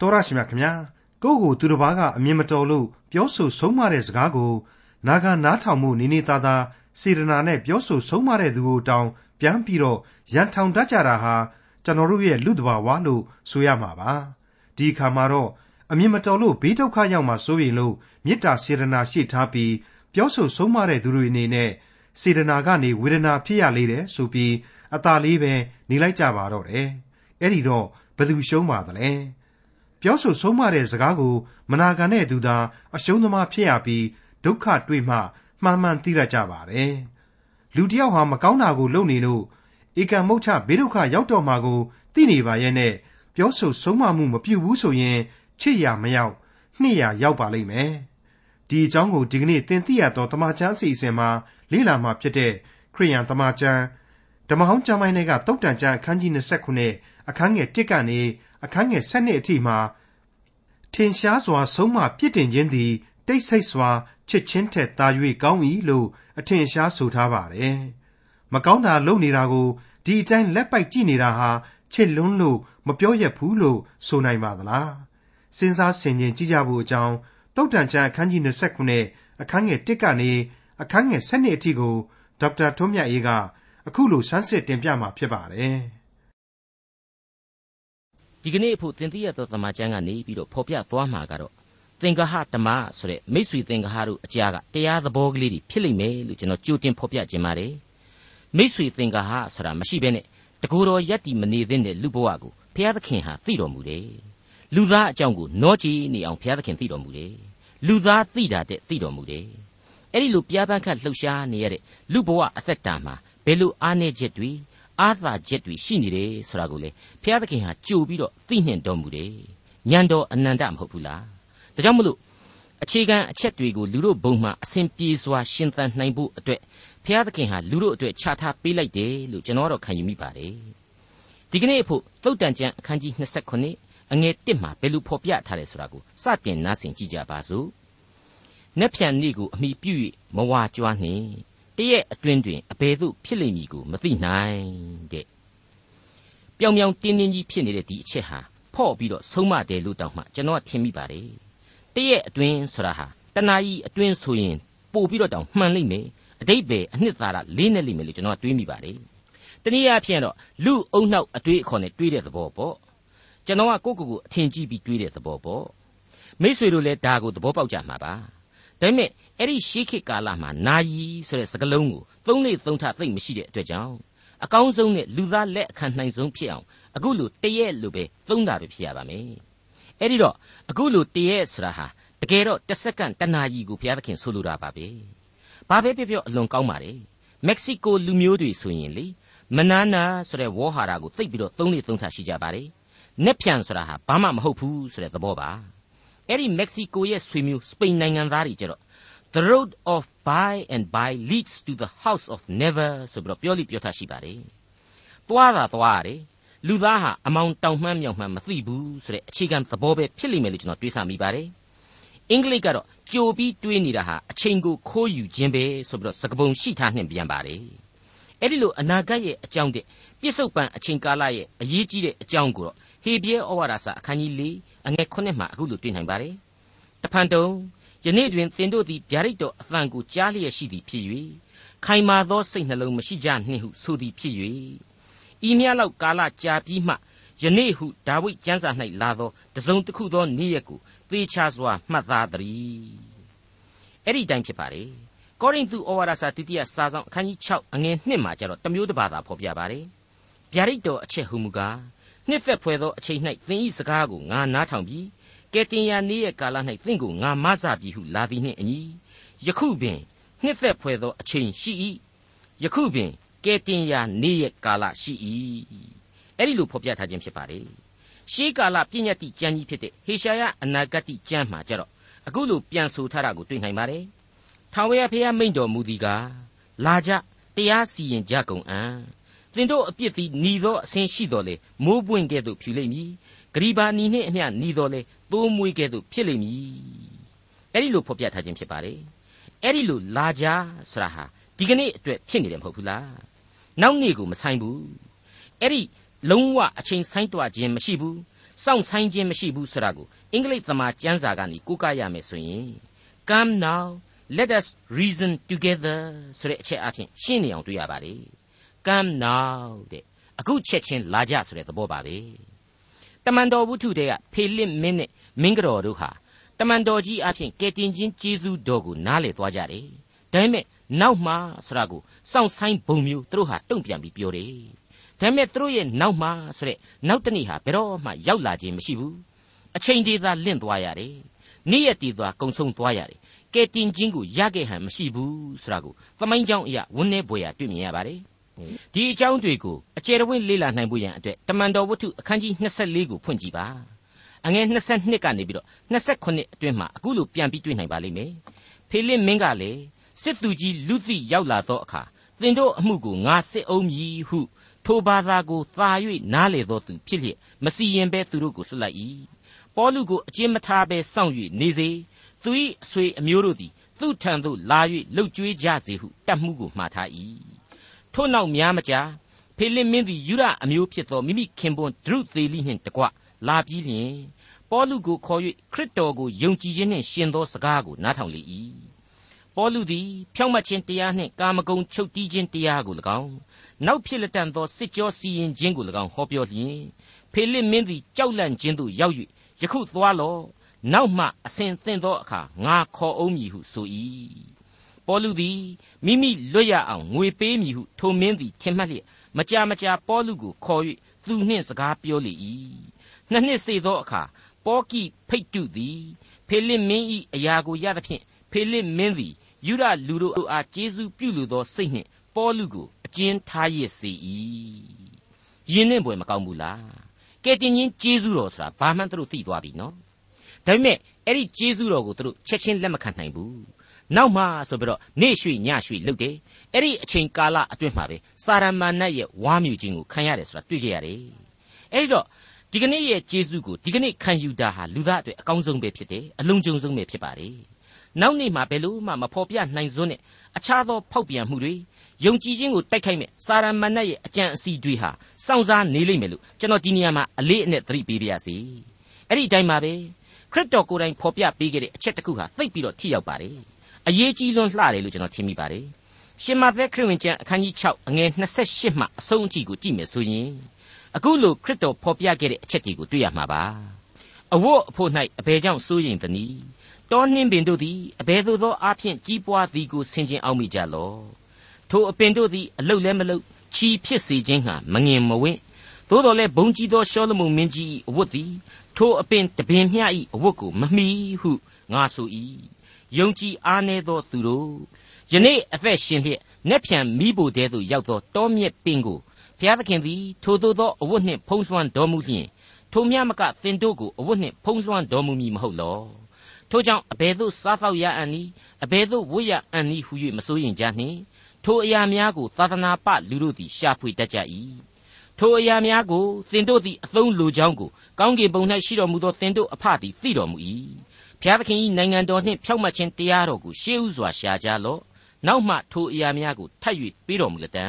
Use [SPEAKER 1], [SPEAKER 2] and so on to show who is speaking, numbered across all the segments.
[SPEAKER 1] တော်ရရှိမြခင်ဗျာကိုယ့်ကိုသူတစ်ပါးကအမြင်မတော်လို့ပြောဆိုဆုံးမတဲ့စကားကို နာဂနားထောင်မှုနေနေသားသားစေတနာနဲ့ပြောဆိုဆုံးမတဲ့သူကိုတောင်ပြန်ပြီးတော့ရန်ထောင်တတ်ကြတာဟာကျွန်တော်တို့ရဲ့လူတဘာဝလို့ဆိုရမှာပါဒီအခါမှာတော့အမြင်မတော်လို့ဘေးဒုက္ခရောက်မှစိုးရင်လို့မေတ္တာစေတနာရှိထားပြီးပြောဆိုဆုံးမတဲ့သူတွေအနေနဲ့စေတနာကနေဝေဒနာဖြစ်ရလေတယ်ဆိုပြီးအသာလေးပဲနေလိုက်ကြပါတော့တယ်အဲ့ဒီတော့ဘယ်သူရှုံးပါသလဲ ပြောဆိုဆုံးမတဲ့စကားကို မနာခံတဲ့သူသာ အရှုံးသမားဖြစ်ရပြီးဒုက္ခတွေ့မှ မှန်မှန်သိရကြပါတယ်လူတယောက်ဟာမကောင်းတာကိုလုပ်နေလို့ဧကမုတ်ချဘေးဒုက္ခရောက်တော့မှာကိုသိနေပါရဲ့နဲ့ပြောဆိုဆုံးမမှုမပြုဘူးဆိုရင်ချစ်ရမရောက်နှစ်ရရောက်ပါလိမ့်မယ်ဒီအကြောင်းကိုဒီကနေ့သင်သိရသောတမချန်းစီအစဉ်မှာလေ့လာမှာဖြစ်တဲ့ခရိယန်တမချန်းဓမ္မဟောင်းကျမ်းပိုင်းတွေကတုတ်တန်ကျမ်းအခန်းကြီး29အခန်းငယ်1ကနေ အခန်းငယ်7အထိမှာထင်ရှားစွာ ဆုံးမပြစ်တင်ခြင်းသည် တိတ်ဆိတ်စွာချစ်ချင်းထက်သာ၍ကောင်း၏လို့အထင်ရှားဆိုထားပါတယ်။မကောင်းတာလုပ်နေတာကိုဒီအတိုင်းလက်ပိုက်ကြည့်နေတာဟာချစ်လွန်းလို့မပြောရဘူးလို့ဆိုနိုင်ပါသလား။စဉ်းစားဆင်ခြင်ကြည့်ကြဖို့အကြောင်းတုတ်တန်ချမ်းအခန်းကြီး29အခန်းငယ်1ကနေအခန်းငယ်7အထိကိုဒေါက်တာထွန်းမြတ်အေးကအခုလိုဆန်းစစ်တင်ပြมาဖြစ်ပါတယ်။
[SPEAKER 2] ဒီကနေ့အဖို့သင်သိရသောသမာကျမ်းကနေပြီးတော့ဖော်ပြသွားမှာကတော့သင်္ကဟဓမ္မဆိုတဲ့မိတ်ဆွေသင်္ကဟတို့အကြားကတရားသဘောကလေးတွေဖြစ်လိမ့်မယ်လို့ကျွန်တော်ကြိုတင်ဖော်ပြခြင်းပါတယ်မိတ်ဆွေသင်္ကဟဆိုတာမရှိဘဲနဲ့တကူတော်ယက်တီမနေသင့်တဲ့လူဘဝကိုဘုရားသခင်ဟာသိတော်မူတယ်လူသားအကြောင်းကိုနောကြည်နေအောင်ဘုရားသခင်သိတော်မူတယ်လူသားသိတာတဲ့သိတော်မူတယ်အဲ့ဒီလိုပြားပန်းခတ်လှုပ်ရှားနေရတဲ့လူဘဝအသက်တာမှာဘယ်လိုအားနည်းချက်တွေ အာသာချက်တွေရှိနေတယ်ဆိုတာကိုလေဘုရားသခင်ဟာကြိုပြီးတော့သိနှင်တော်မူတယ်ညံတော်အနန္တမဟုတ်ဘူးလားဒါကြောင့်မလို့အခြေခံအချက်တွေကိုလူတို့ဘုံမှာအစဉ်ပြေစွာရှင်းသန်နိုင်ဖို့အတွက်ဘုရားသခင်ဟာလူတို့အတွက်ခြားထားပေးလိုက်တယ်လို့ကျွန်တော်တော့ခံယူမိပါတယ်ဒီကနေ့အဖို့သုတ်တန်ကျမ်းအခန်းကြီး29အငယ်1မှာဘယ်လိုဖော်ပြထားတယ်ဆိုတာကိုစတင်နားဆင်ကြည့်ကြပါစို့။နက်ဖြန်နေ့ကိုအမိပြု၍မဝါကြွားနှင့် တရက်အတွင်းတွင်အဘယ်သို့ဖြစ်လိမ့်မည်ကိုမသိနိုင်တဲ့ပြောင်ပြောင်တင်းတင်းကြီးဖြစ်နေတဲ့ဒီအချက်ဟာဖော့ပြီးတော့ဆုံးမတယ်လို့တောင်မှကျွန်တော်ထင်မိပါတယ်တရက်အတွင်းဆိုတာဟာတဏှာကြီးအတွင်းဆိုရင်ပို့ပြီးတော့တောင်မှန်လိမ့်မယ်အတိတ်ပဲအနှစ်သာရလေးနဲ့လိမ့်မယ်လို့ကျွန်တော်တွေးမိပါတယ်တနည်းအားဖြင့်တော့လူအုံနှောက်အတွေးအခေါ်နဲ့တွေးတဲ့သဘောပေါ့ကျွန်တော်ကကိုယ့်ကိုယ်ကိုအထင်ကြီးပြီးတွေးတဲ့သဘောပေါ့မိษွေတို့လည်းဒါကိုသဘောပေါက်ကြမှာပါ ဒါပေမဲ့အဲ့ဒီရှေးခေတ်ကာလမှာနာယီဆိုတဲ့စကားလုံးကိုသုံးလေသုံးထသိမ့်မရှိတဲ့အတွက်ကြောင့်အကောင်းဆုံးနဲ့လူသားလက်အခန့်နိုင်ဆုံးဖြစ်အောင်အခုလိုတရက်လိုပဲသုံးတာပဲဖြစ်ရပါမယ်အဲ့ဒီတော့အခုလိုတရက်ဆိုတာဟာတကယ်တော့တစ်စက္ကန့်တနာကြီးကိုဘုရားသခင်ဆိုလိုတာပါပဲဘာပဲပြောပြောအလွန်ကောင်းပါလေမက္ကဆီကိုလူမျိုးတွေဆိုရင်လေမနာနာဆိုတဲ့ဝေါ်ဟာရာကိုသိပ်ပြီးတော့သုံးလေသုံးထရှိကြပါတယ်နက်ဖြန်ဆိုတာဟာဘာမှမဟုတ်ဘူးဆိုတဲ့သဘောပါ အဲ့ဒီမက္ကဆီကိုရဲ့ဆွေမျိုးစပိန်နိုင်ငံသားတွေကြတော့ the road of by and by leads to the house of never ဆိုပြီးတော့ပြောလိပြောထားရှိပါတယ်သွားတာသွားရတယ်လူသားဟာအမောင်တောင်မှန်းမြောင်မှန်းမသိဘူးဆိုတဲ့အခြေခံသဘောပဲဖြစ်လိမ့်မယ်လို့ကျွန်တော်တွေးဆမိပါတယ်အင်္ဂလိပ်ကတော့ကြိုပြီးတွေးနေတာဟာအချိန်ကိုခိုးယူခြင်းပဲဆိုပြီးတော့စကပုံရှိထားနှင်ပြန်ပါတယ်အဲ့ဒီလိုအနာဂတ်ရဲ့အကြောင်းတဲ့ပြစ္ဆုတ်ပံအချိန်ကာလရဲ့အရေးကြီးတဲ့အကြောင်းကိုတော့ဟေဘရဲဩဝါဒစာအခန်းကြီး၄ အငယ်9မှာအခုလိုတွေ့နိုင်ပါတယ်တဖန်တုံယနေ့တွင်သင်တို့သည်ဗျာဒိတ်တော်အသံကိုကြားလျက်ရှိသည်ဖြစ်၍ခိုင်မာသောစိတ်နှလုံးမရှိကြနှင့်ဟုဆိုသည်ဖြစ်၍ဤမြလောက်ကာလကြာပြီးမှယနေ့ဟုဒါဝိဒ်ကျမ်းစာ၌လာသောတစုံတစ်ခုသောနေ့ရက်ကိုသေချာစွာမှတ်သားသည်အဲ့ဒီတိုင်းဖြစ်ပါလေကောရိန္သုဩဝါဒစာဒုတိယစာဆောင်အခန်းကြီး6အငယ်1မှာကျတော့တမျိုးတစ်ပါးသာဖော်ပြပါတယ်ဗျာဒိတ်တော်အချက်ဟုမူကား နှစ်သက်ဖွယ်သောအချိန်၌သင်ဤစကားကိုငါနားထောင်ပြီးကဲတင်ရနေ့ရက်ကာလ၌သင်ကိုငါမဆပြီဟုလာသည်နှင့်အညီယခုပင်နှစ်သက်ဖွယ်သောအချိန်ရှိ၏ယခုပင်ကဲတင်ရနေ့ရက်ကာလရှိ၏အဲ့ဒီလိုဖော်ပြထားခြင်းဖြစ်ပါတယ်ရှေးကာလပြည့်ညတ်တိကျမ်းကြီးဖြစ်တဲ့ဟေရှာယအနာဂတ်တိကျမ်းမှာကြတော့အခုလိုပြန်ဆိုထားတာကိုတွေ့နိုင်ပါတယ်ထာဝရဘုရားမိန့်တော်မူသည်ကားလာကြတရားစီရင်ကြကုန်အံ့ သင်တို့အပြစ်သည်หนีသောအဆင်းရှိတော်လေမိုးပွင့်ကဲ့သို့ဖြူလိမ့်မည်ဂရီဘာနီနှင့်အမျှหนีတော်လေသိုးမွေးကဲ့သို့ဖြစ်လိမ့်မည်အဲ့ဒီလိုဖော်ပြထားခြင်းဖြစ်ပါတယ်အဲ့ဒီလိုလာကြဆိုတာဟာဒီကနေ့အတွက်ဖြစ်နေတယ်မဟုတ်ဘူးလားနောက်နေ့ကိုမဆိုင်ဘူးအဲ့ဒီလုံးဝအချိန်ဆိုင်တွခြင်းမရှိဘူး စောင့်ဆိုင်ခြင်းမရှိဘူးဆိုတာကိုအင်္ဂလိပ်သမားကျမ်းစာကနေကိုးကားရမယ်ဆိုရင် come now let us reason together ဆိုတဲ့အချက်အဖြစ်ရှင်းနေအောင်တွေ့ရပါတယ် come now တဲ့အခုချက်ချင်းလာကြဆိုတဲ့သဘောပါပဲတမန်တော်ဝုထုတွေကဖေလစ်မင်းနဲ့မင်းကတော်တို့ဟာတမန်တော်ကြီးအဖြစ်ကယ်တင်ခြင်းကျေးဇူးတော်ကိုနားလည်သွားကြတယ်ဒါပေမဲ့နောက်မှဆိုတာကိုစောင့်ဆိုင်ဘုံမျိုးသူတို့ဟာတုံ့ပြန်ပြီးပြောတယ်ဒါပေမဲ့သူတို့ရဲ့နောက်မှဆိုတဲ့နောက်တနေ့ဟာဘယ်တော့မှရောက်လာခြင်းမရှိဘူးအချိန်ဒေသာလင့်သွားရတယ်နေ့ရက်တည်သွားကုံဆုံးသွားရတယ်ကဲတင်ချင်းကိုရခဲ့ဟန်မရှိဘူးဆိုတာကိုသမိုင်းကြောင်းအရာဝန်းနေပွေရတွေ့မြင်ရပါတယ် ဒီအကြောင်းတွေကိုအကျယ်တဝင့်လေ့လာနိုင်ဖို့ရန်အတွက်တမန်တော်ဝတ္ထုအခန်းကြီး24ကိုဖွင့်ကြည့်ပါအငယ်22ကနေပြီးတော့28အတွင်းမှာအခုလိုပြန်ပြီးတွေ့နိုင်ပါလိမ့်မယ်ဖေလစ်မင်းကလည်းစစ်သူကြီးလူသိရောက်လာသောအခါသင်တို့အမှုကိုငါစစ်အောင်မည်ဟုထိုဘာသာကိုသာ၍နားလေသောသူဖြစ်လျက်မစီရင်ဘဲသူတို့ကိုဆွလိုက်၏ပေါလုကိုအကျဉ်းမထားဘဲစောင့်၍နေစေသူ၏အဆွေအမျိုးတို့သည်သူ့ထံသို့လာ၍လှုပ်ကြွေးကြစေဟုတတ်မှုကိုမှားထား၏ ထို့နောက်များမကြာဖေလစ်မင်းသည်ယူရအမျိုးဖြစ်သောမိမိခင်ပွန်းဒရုသေလိနှင့်တကွလာပြီးလျှင်ပေါလုကိုခေါ်၍ခရစ်တော်ကိုယုံကြည်ခြင်းနှင့်ရှင်သောစကားကိုနားထောင်လေ၏ပေါလုသည်ဖြောင့်မတ်ခြင်းတရားနှင့်ကာမဂုဏ်ချုပ်တီးခြင်းတရားကို၎င်းနောက်ဖြစ်လက်တန်သောစစ်ကြောစီရင်ခြင်းကို၎င်းဟောပြောလျင်ဖေလစ်မင်းသည်ကြောက်လန့်ခြင်းသို့ရောက်၍ယခုသွားလော့နောက်မှအစဉ်သင့်သောအခါငါခေါ်အောင်မည်ဟုဆို၏ ပေါလုသည်မိမိလွတ်ရအောင်ငွေပေးမည်ဟုထိုမင်းသည်ထင်မှတ်လျက်မကြာမကြာပေါလုကိုခေါ်၍သူနှင့်စကားပြောလေ၏နှစ်နှစ်စေသောအခါပေါကိဖိတ်တုသည်ဖေလစ်မင်း၏အရာကိုရသဖြင့်ဖေလစ်မင်းသည်ယူရလူတို့အားကျေးဇူးပြုလိုသောစိတ်နှင့်ပေါလုကိုအကျဉ်းထားရစေ၏ယင်းနှင့်ပွဲမကောင်းဘူးလားကဲတင်ချင်းကျေးဇူးတော်ဆိုတာဘာမှသူတို့သိသွားပြီနော်ဒါပေမဲ့အဲ့ဒီကျေးဇူးတော်ကိုသူတို့ချက်ချင်းလက်မခံနိုင်ဘူး နောက်မှဆိုပြီးတော့နေရွှေညရွှေလုပ်တယ်အဲ့ဒီအချိန်ကာလအတွင်းမှာပဲစာရမဏတ်ရဲ့ဝါမြူခြင်းကိုခံရတယ်ဆိုတာတွေ့ကြရတယ်အဲ့တော့ဒီကနေ့ရဲ့ကျေးဇူးကိုဒီကနေ့ခံယူတာဟာလူသားအတွက်အကောင်းဆုံးပဲဖြစ်တယ်အလုံးကျုံဆုံးပဲဖြစ်ပါတယ်နောက်နေ့မှာဘယ်လို့မှမဖော်ပြနိုင်စွန်းတဲ့အခြားသောဖောက်ပြန်မှုတွေယုံကြည်ခြင်းကိုတိုက်ခိုက်မဲ့စာရမဏတ်ရဲ့အကြံအစီတွေဟာစောင့်စားနေလိမ့်မယ်လို့ကျွန်တော်ဒီနေရာမှာအလေးအနက်သတိပေးပါရစေအဲ့ဒီအတိုင်းပါပဲခရစ်တော်ကိုယ်တိုင်ဖော်ပြပေးခဲ့တဲ့အချက်တစ်ခုဟာသိပ်ပြီးတော့ထိရောက်ပါတယ် အရေးကြီးလွန်းလှတယ်လို့ကျွန်တော်ထင်မိပါတယ်ရှင်မသက်ခရစ်ဝင်ကျမ်းအခန်းကြီး6အငယ်28မှအဆုံးအထိကိုကြည့်မယ်ဆိုရင်အခုလိုခရစ်တော်ဖော်ပြခဲ့တဲ့အချက်တွေကိုတွေ့ရမှာပါအဝတ်အဖို့၌အဘယ်ကြောင့်စိုးရိမ်သနည်းတောနှင်းပင်တို့သည်အဘယ်သို့သောအဖြစ်ကြီးပွားသည်ကိုဆင်ခြင်အောင်မိကြလော့ထိုအပင်တို့သည်အလုတ်လည်းမလုတ်ချီဖြစ်စေခြင်းဟာမငင်မဝင့်သို့တော်လည်းဘုံကြီးသောရှောလမုန်မင်းကြီးအဝတ်သည်ထိုအပင်တပင်မျှ၏အဝတ်ကိုမမီဟုငါဆို၏ ယုံကြည်အားနည်းသောသူတို့ယနေ့အသက်ရှင်လျက်နက်ဖြန်မိဖို့တဲသို့ရောက်သောတောမြက်ပင်ကိုဘုရားသခင်သည်ထိုသို့သောအဝတ်နှင့်ဖုံးလွှမ်းတော်မူလျင်ထိုမြမကသင်တို့ကိုအဝတ်နှင့်ဖုံးလွှမ်းတော်မူမည်မဟုတ်လောထိုကြောင့်အဘယ်သို့စားသောက်ရအံ့နည်းအဘယ်သို့ဝတ်ရအံ့နည်းဟု၍မစိုးရင်ကြနှင့်ထိုအရာများကိုသာသနာပလူတို့သည်ရှာဖွေတတ်ကြ၏ထိုအရာများကိုသင်တို့သည်အသုံးလိုကြောင်းကိုကောင်းကင်ဘုံ၌ရှိတော်မူသောသင်တို့အဖသည်သိတော်မူ၏ ဖျားသခင်၏နိုင်ငံတော်နှင့်ဖြောက်မှတ်ခြင်းတရားတော်ကိုရှေးဥစွာရှာကြလော့နောက်မှထိုအရာများကိုထပ်၍ပေးတော်မူလတံ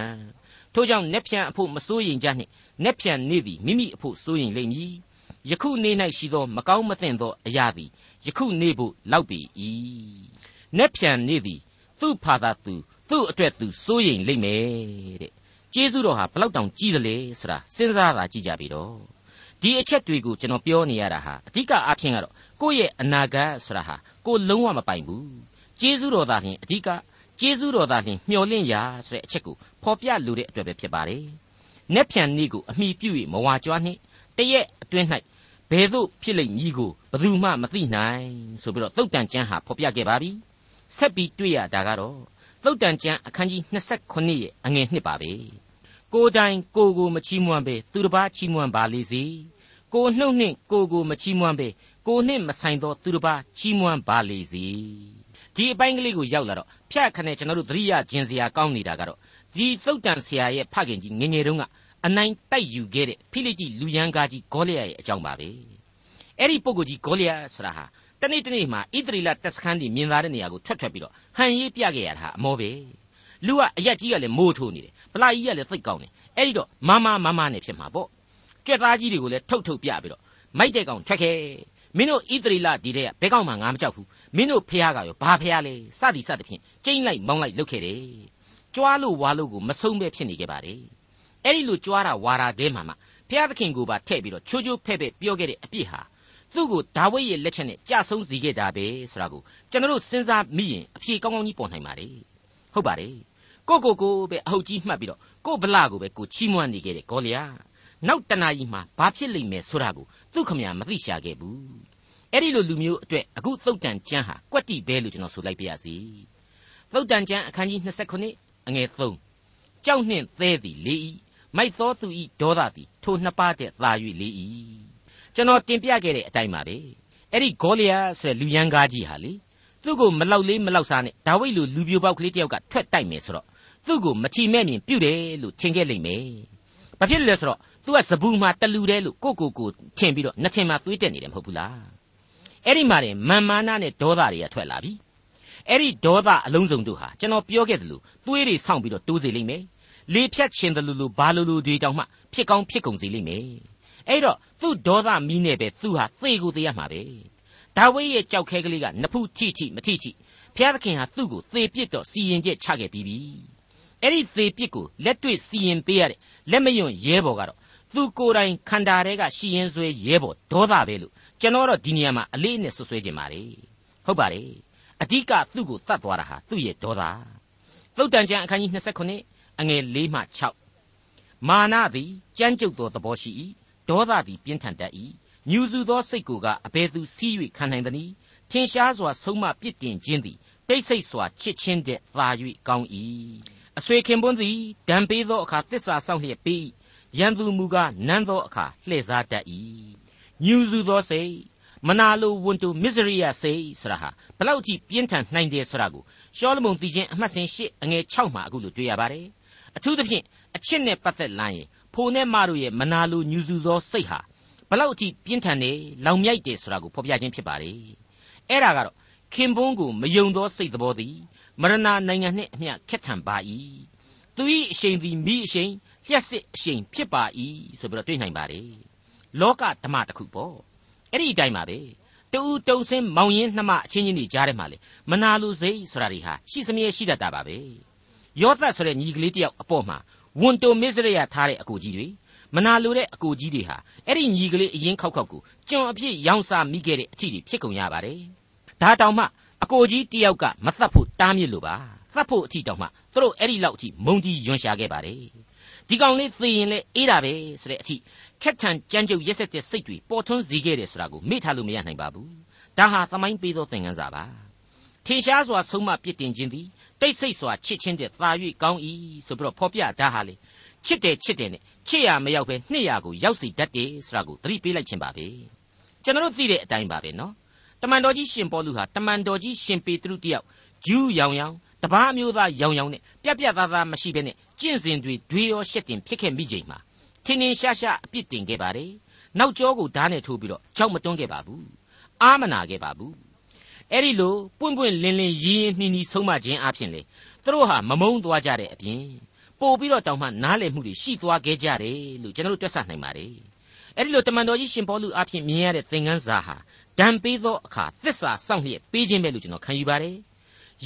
[SPEAKER 2] ထိုကြောင့်နက်ဖြန်အဖို့မစိုးရင်ကြနှင့်နက်ဖြန်နေ့သည်မိမိအဖို့စိုးရင်လိမ့်မည်ယခုနေ့၌ရှိသောမကောင်းမသင့်သောအရာသည်ယခုနေ့ဖို့လောက်ပေ၏နက်ဖြန်နေ့သည်သူ့ဖာသာသူသူ့အတွက်သူစိုးရိမ်လိမ့်မယ်တဲ့ကျေးဇူးတော်ဟာဘလောက်တောင်ကြီးသလဲဆိုတာစဉ်းစားတာကြည့်ကြပြီတော့ဒီအချက်တွေကိုကျွန်တော်ပြောနေရတာဟာအဓိကအဖြစ်ကတော့ ကိုယ့်ရဲ့အနာဂတ်ဆိုတာဟာကိုလုံးဝမပိုင်ဘူးကျေးဇူးတော်သာလျှင်အဓိကကျေးဇူးတော်သာလျှင်မျှော်လင့်ရာဆိုတဲ့အချက်ကိုဖော်ပြလိုတဲ့အတွက်ပဲဖြစ်ပါတယ်။နက်ဖြန်နေ့ကိုအမိပြု၍မဝါကြွားနှင့်တရက်အတွင်း၌ဘယ်သို့ဖြစ်လိမ့်မည်ကိုဘယ်သူမှမသိနိုင်ဆိုပြီးတော့သုတ်တန်ကျမ်းဟာဖော်ပြခဲ့ပါပြီ။ဆက်ပြီးတွေ့ရတာကတော့သုတ်တန်ကျမ်းအခန်းကြီး29ရဲ့အငယ်1ပါပဲကိုတိုင်ကိုကိုမချီးမွမ်းပဲသူတစ်ပါးချီးမွမ်းပါလေစေ ကိုနှုတ်နှင့်ကိုကိုမချီးမွမ်းပဲကိုနှင့်မဆိုင်သောသူတစ်ပါးချီးမွမ်းပါလေစေဒီအပိုင်းကလေးကိုရောက်လာတော့ဖြတ်ခနဲ့ကျွန်တော်တို့သတိရခြင်းစရာကောင်းနေတာကတော့ဒီသုတ်တန်ဆရာရဲ့ဖခင်ကြီးငငယ်တုန်းကအနိုင်တိုက်ယူခဲ့တဲ့ဖိလိတိလူရန်ကားကြီးဂေါလိယရဲ့အကြောင်းပါပဲအဲ့ဒီပုဂ္ဂိုလ်ကြီးဂေါလိယဆိုတာဟာတနေ့တနေ့မှာဣသရေလတပ်စခန်းဒီမြင်သာတဲ့နေရာကိုထွက်ထွက်ပြီးတော့ဟန်ရေးပြခဲ့ရတာအမောပဲလူကအရက်ကြီးကလည်းမိုးထိုးနေတယ်ဗလာကြီးကလည်းသိတ်ကောင်းတယ်အဲ့ဒီတော့မမမမနဲ့ဖြစ်မှာပေါ့ ကြက်သားကြီးတွေကိုလည်းထုတ်ထုတ်ပြပြီးတော့မိုက်တဲ့ကောင်ထွက်ခဲ့မင်းတို့ဣသရေလဒီတဲ့ကဘဲကောင်မှငါမကြောက်ဘူးမင်းတို့ဖះကရောဘာဖះလဲစသည်စသဖြင့်ကျိမ့်လိုက်မောင်းလိုက်လုပ်ခဲ့တယ်ကြွားလို့ဝါလို့ကိုမဆုံးပဲဖြစ်နေခဲ့ပါတယ်အဲ့ဒီလိုကြွားတာဝါတာတဲမှာမှဖះသခင်ကိုပါထည့်ပြီးတော့ချိုးချိုးဖဲ့ဖဲ့ပြောခဲ့တဲ့အပြစ်ဟာသူ့ကိုဒါဝိဒ်ရဲ့လက်ချက်နဲ့ကြဆုံးစေခဲ့တာပဲဆိုတာကိုကျွန်တော်တို့စဉ်းစားမိရင်အဖြေကောင်းကောင်းကြီးပေါ်နိုင်ပါတယ်ဟုတ်ပါတယ်ကိုကိုကိုပဲအဟုတ်ကြီးမှတ်ပြီးတော့ကိုဗလာကိုပဲကိုချီးမွမ်းနေခဲ့တဲ့ဂေါလိယ နောက်တနာကြီးမှာဘာဖြစ်လိမ့်မယ်ဆိုတာကိုသူ့ခမရမသိရှာခဲ့ဘူးအဲ့ဒီလိုလူမျိုးအတွက်အခုသုတ်တန်ကျမ်းဟာကွက်တိပဲလို့ကျွန်တော်ဆိုလိုက်ပါရစေသုတ်တန်ကျမ်းအခန်းကြီး29အငယ်3ကြောက်နှင့်သဲသည်လေးဤမိုက်သောသူဤဒေါသသည်ထိုနှစ်ပါးတည်းသာ၍လေးဤကျွန်တော်တင်ပြခဲ့တဲ့အတိုင်းပါပဲအဲ့ဒီဂေါလိယဆိုတဲ့လူရန်ကားကြီးဟာလေသူ့ကိုမလောက်လေးမလောက်စားနဲ့ဒါဝိဒ်လိုလူပြိုပေါက်ကလေးတယောက်ကထွက်တိုက်မယ်ဆိုတော့သူ့ကိုမချီမဲ့မြင်ပြုတ်တယ်လို့ထင်ခဲ့လိမ့်မယ်ဘာဖြစ်လဲဆိုတော့ သူကစဘူးမှာတလူတယ်လို့ကိုကိုကိုထင်ပြီးတော့နှစ်ထင်မှာသွေးတက်နေတယ်မဟုတ်ဘူးလားအဲ့ဒီမှာတင်မာမာနာနဲ့ဒေါသတွေကထွက်လာပြီအဲ့ဒီဒေါသအလုံးစုံတို့ဟာကျွန်တော်ပြောခဲ့တယ်လို့သွေးတွေဆောင့်ပြီးတော့တိုးစေလိမ့်မယ်လေဖြတ်ခြင်းတယ်လို့လို့ဘာလို့လို့တွေတောင်မှဖြစ်ကောင်းဖြစ်ကုန်စေလိမ့်မယ်အဲ့တော့သူ့ဒေါသမီးနဲ့ပဲသူဟာသေကိုသေရမှာပဲဒါဝိဒ်ရဲ့ကြောက်ခဲကလေးကနဖူးထိထိမထိထိဖျားသခင်ဟာသူ့ကိုသေပစ်တော့စီရင်ချက်ချခဲ့ပြီးပြီအဲ့ဒီသေပစ်ကိုလက်တွေ့စီရင်ပေးရတဲ့လက်မယွန့်ရဲဘော်ကတော့ သူကိုယ်တိုင်ခန္ဓာထဲကရှီရင်ဆွဲရဲဘော်ဒေါသပဲလို့ကျွန်တော်တော့ဒီနေရာမှာအလေးနဲ့ဆွဆွဲခြင်းပါလေဟုတ်ပါတယ်အဓိကသူ့ကိုတတ်သွားတာဟာသူ့ရဲ့ဒေါသသုတ်တန်ကျမ်းအခန်းကြီး29အငယ်၄မှ6မာနသည်ကြမ်းကြုတ်သောသဘောရှိ၏ဒေါသသည်ပြင်းထန်တတ်၏ညူစုသောစိတ်ကိုကအဘယ်သူစီး၍ခံနိုင်သနည်းထင်ရှားစွာဆုံးမပြစ်တင်ခြင်းသည်တိတ်ဆိတ်စွာချစ်ချင်းတဲ့သာ၍ကောင်း၏အဆွေခင်ပွန်းသည်ဒံပေးသောအခါတစ္ဆာဆောင်လျက်ပေး၏ ရန်သူမူကားနန်းသောအခါလှည့်စားတတ်၏ညူစုသောစိတ်မနာလိုဝန်တူမစ္စရိယစိတ်ဆရာဟာဘလောက်ကြီးပြင်းထန်နိုင်တယ်ဆိုတာကိုရှောလမုန်တည်ခြင်းအမှတ်စဉ်၈အငယ်6မှာအခုလိုတွေ့ရပါတယ်အထူးသဖြင့်အချစ်နဲ့ပတ်သက်လာရင်ဖိုနဲ့မတို့ရဲ့မနာလိုညူစုသောစိတ်ဟာဘလောက်ကြီးပြင်းထန်တယ်လောင်မြိုက်တယ်ဆိုတာကိုဖော်ပြခြင်းဖြစ်ပါတယ်အဲ့ဒါကတော့ခင်ပွန်းကိုမယုံသောစိတ်သဘောသည်မရဏနိုင်ငံနှင့်အမျှခက်ထန်ပါ၏သူ၏အရှိန်သည်မိအရှိန် လျှက်စစ်အရှိန်ဖြစ်ပါ၏ဆိုပြီးတော့တွေ့နိုင်ပါတယ်လောကဓမ္မတစ်ခုပေါ့အဲ့ဒီအတိုင်းပါပဲတူတုံစင်းမောင်ရင်နှမအချင်းချင်းတွေကြားထဲမှာလေမနာလိုစိတ်ဆိုတာတွေဟာရှိစမြဲရှိတတ်တာပါပဲယောသတ်ဆိုတဲ့ညီကလေးတယောက်အပေါ်မှာဝန်တုံမစ္စရိယထားတဲ့အကိုကြီးတွေမနာလိုတဲ့အကိုကြီးတွေဟာအဲ့ဒီညီကလေးအရင်ခောက်ခောက်ကိုကျွန်အဖြစ်ရောင်းစားမိခဲ့တဲ့အထီတွေဖြစ်ကုန်ရပါတယ်ဒါတောင်မှအကိုကြီးတယောက်ကမသတ်ဖို့တားမြစ်လို့ပါသတ်ဖို့အထီတောင်မှသူတို့အဲ့ဒီလောက်အထိမုံကြီးယွန်ရှာခဲ့ပါတယ် ဒီကောင်လေးသေရင်လေအေးတာပဲဆိုတဲ့အထိခက်ထန်ကြမ်းကြုတ်ရက်ဆက်တဲ့စိတ်တွေပေါ်ထွန်းစေခဲ့တယ်ဆိုတာကိုမေ့ထားလို့မရနိုင်ပါဘူးဒါဟာသမိုင်းပေးသောသင်ခန်းစာပါထင်ရှားစွာဆုံးမပြစ်တင်ခြင်းသည်တိတ်ဆိတ်စွာချစ်ချင်းတဲ့သာ၍ကောင်း၏ဆိုပြီးတော့ဖော်ပြတာဟာလေချစ်တယ်ချစ်တယ်နဲ့ချစ်ရမရောက်ပဲနှစ်ရကိုရောက်စီတတ်တယ်ဆိုတာကိုသတိပေးလိုက်ခြင်းပါပဲကျွန်တော်တို့သိတဲ့အတိုင်းပါပဲနော်တမန်တော်ကြီးရှင်ပေါလုဟာတမန်တော်ကြီးရှင်ပေတရုတယောက်ဂျူးရောင်ရောင်တပားမျိုးသားရောင်ရောင်နဲ့ပြက်ပြက်သားသားမရှိဘဲနဲ့ ကျင့်စဉ်တွေတွေရောရှက်တင်ဖြစ်ခဲ့မိချိန်မှာထင်းထင်းရှားရှားအပြစ်တင်ခဲ့ပါတယ်နောက်ကျောကိုဓာတ်နဲ့ထိုးပြီးတော့ကြောက်မတွန်းခဲ့ပါဘူးအာမနာခဲ့ပါဘူးအဲ့ဒီလိုပွင့်ပွင့်လင်းလင်းရင်းရင်းနှီးနှီးဆုံးမခြင်းအပြင်လေသူတို့ဟာမမုန်းသွားကြတဲ့အပြင်ပို့ပြီးတော့တောင်မှနားလည်မှုတွေရှိသွားခဲ့ကြတယ်လို့ကျွန်တော်တို့တွက်ဆနိုင်ပါတယ်အဲ့ဒီလိုတမန်တော်ကြီးရှင်ပေါလုအဖြစ်မြင်ရတဲ့သင်ခန်းစာဟာဒံပေးသောအခါသစ္စာစောင့်လျက်ပေးခြင်းပဲလို့ကျွန်တော်ခံယူပါတယ်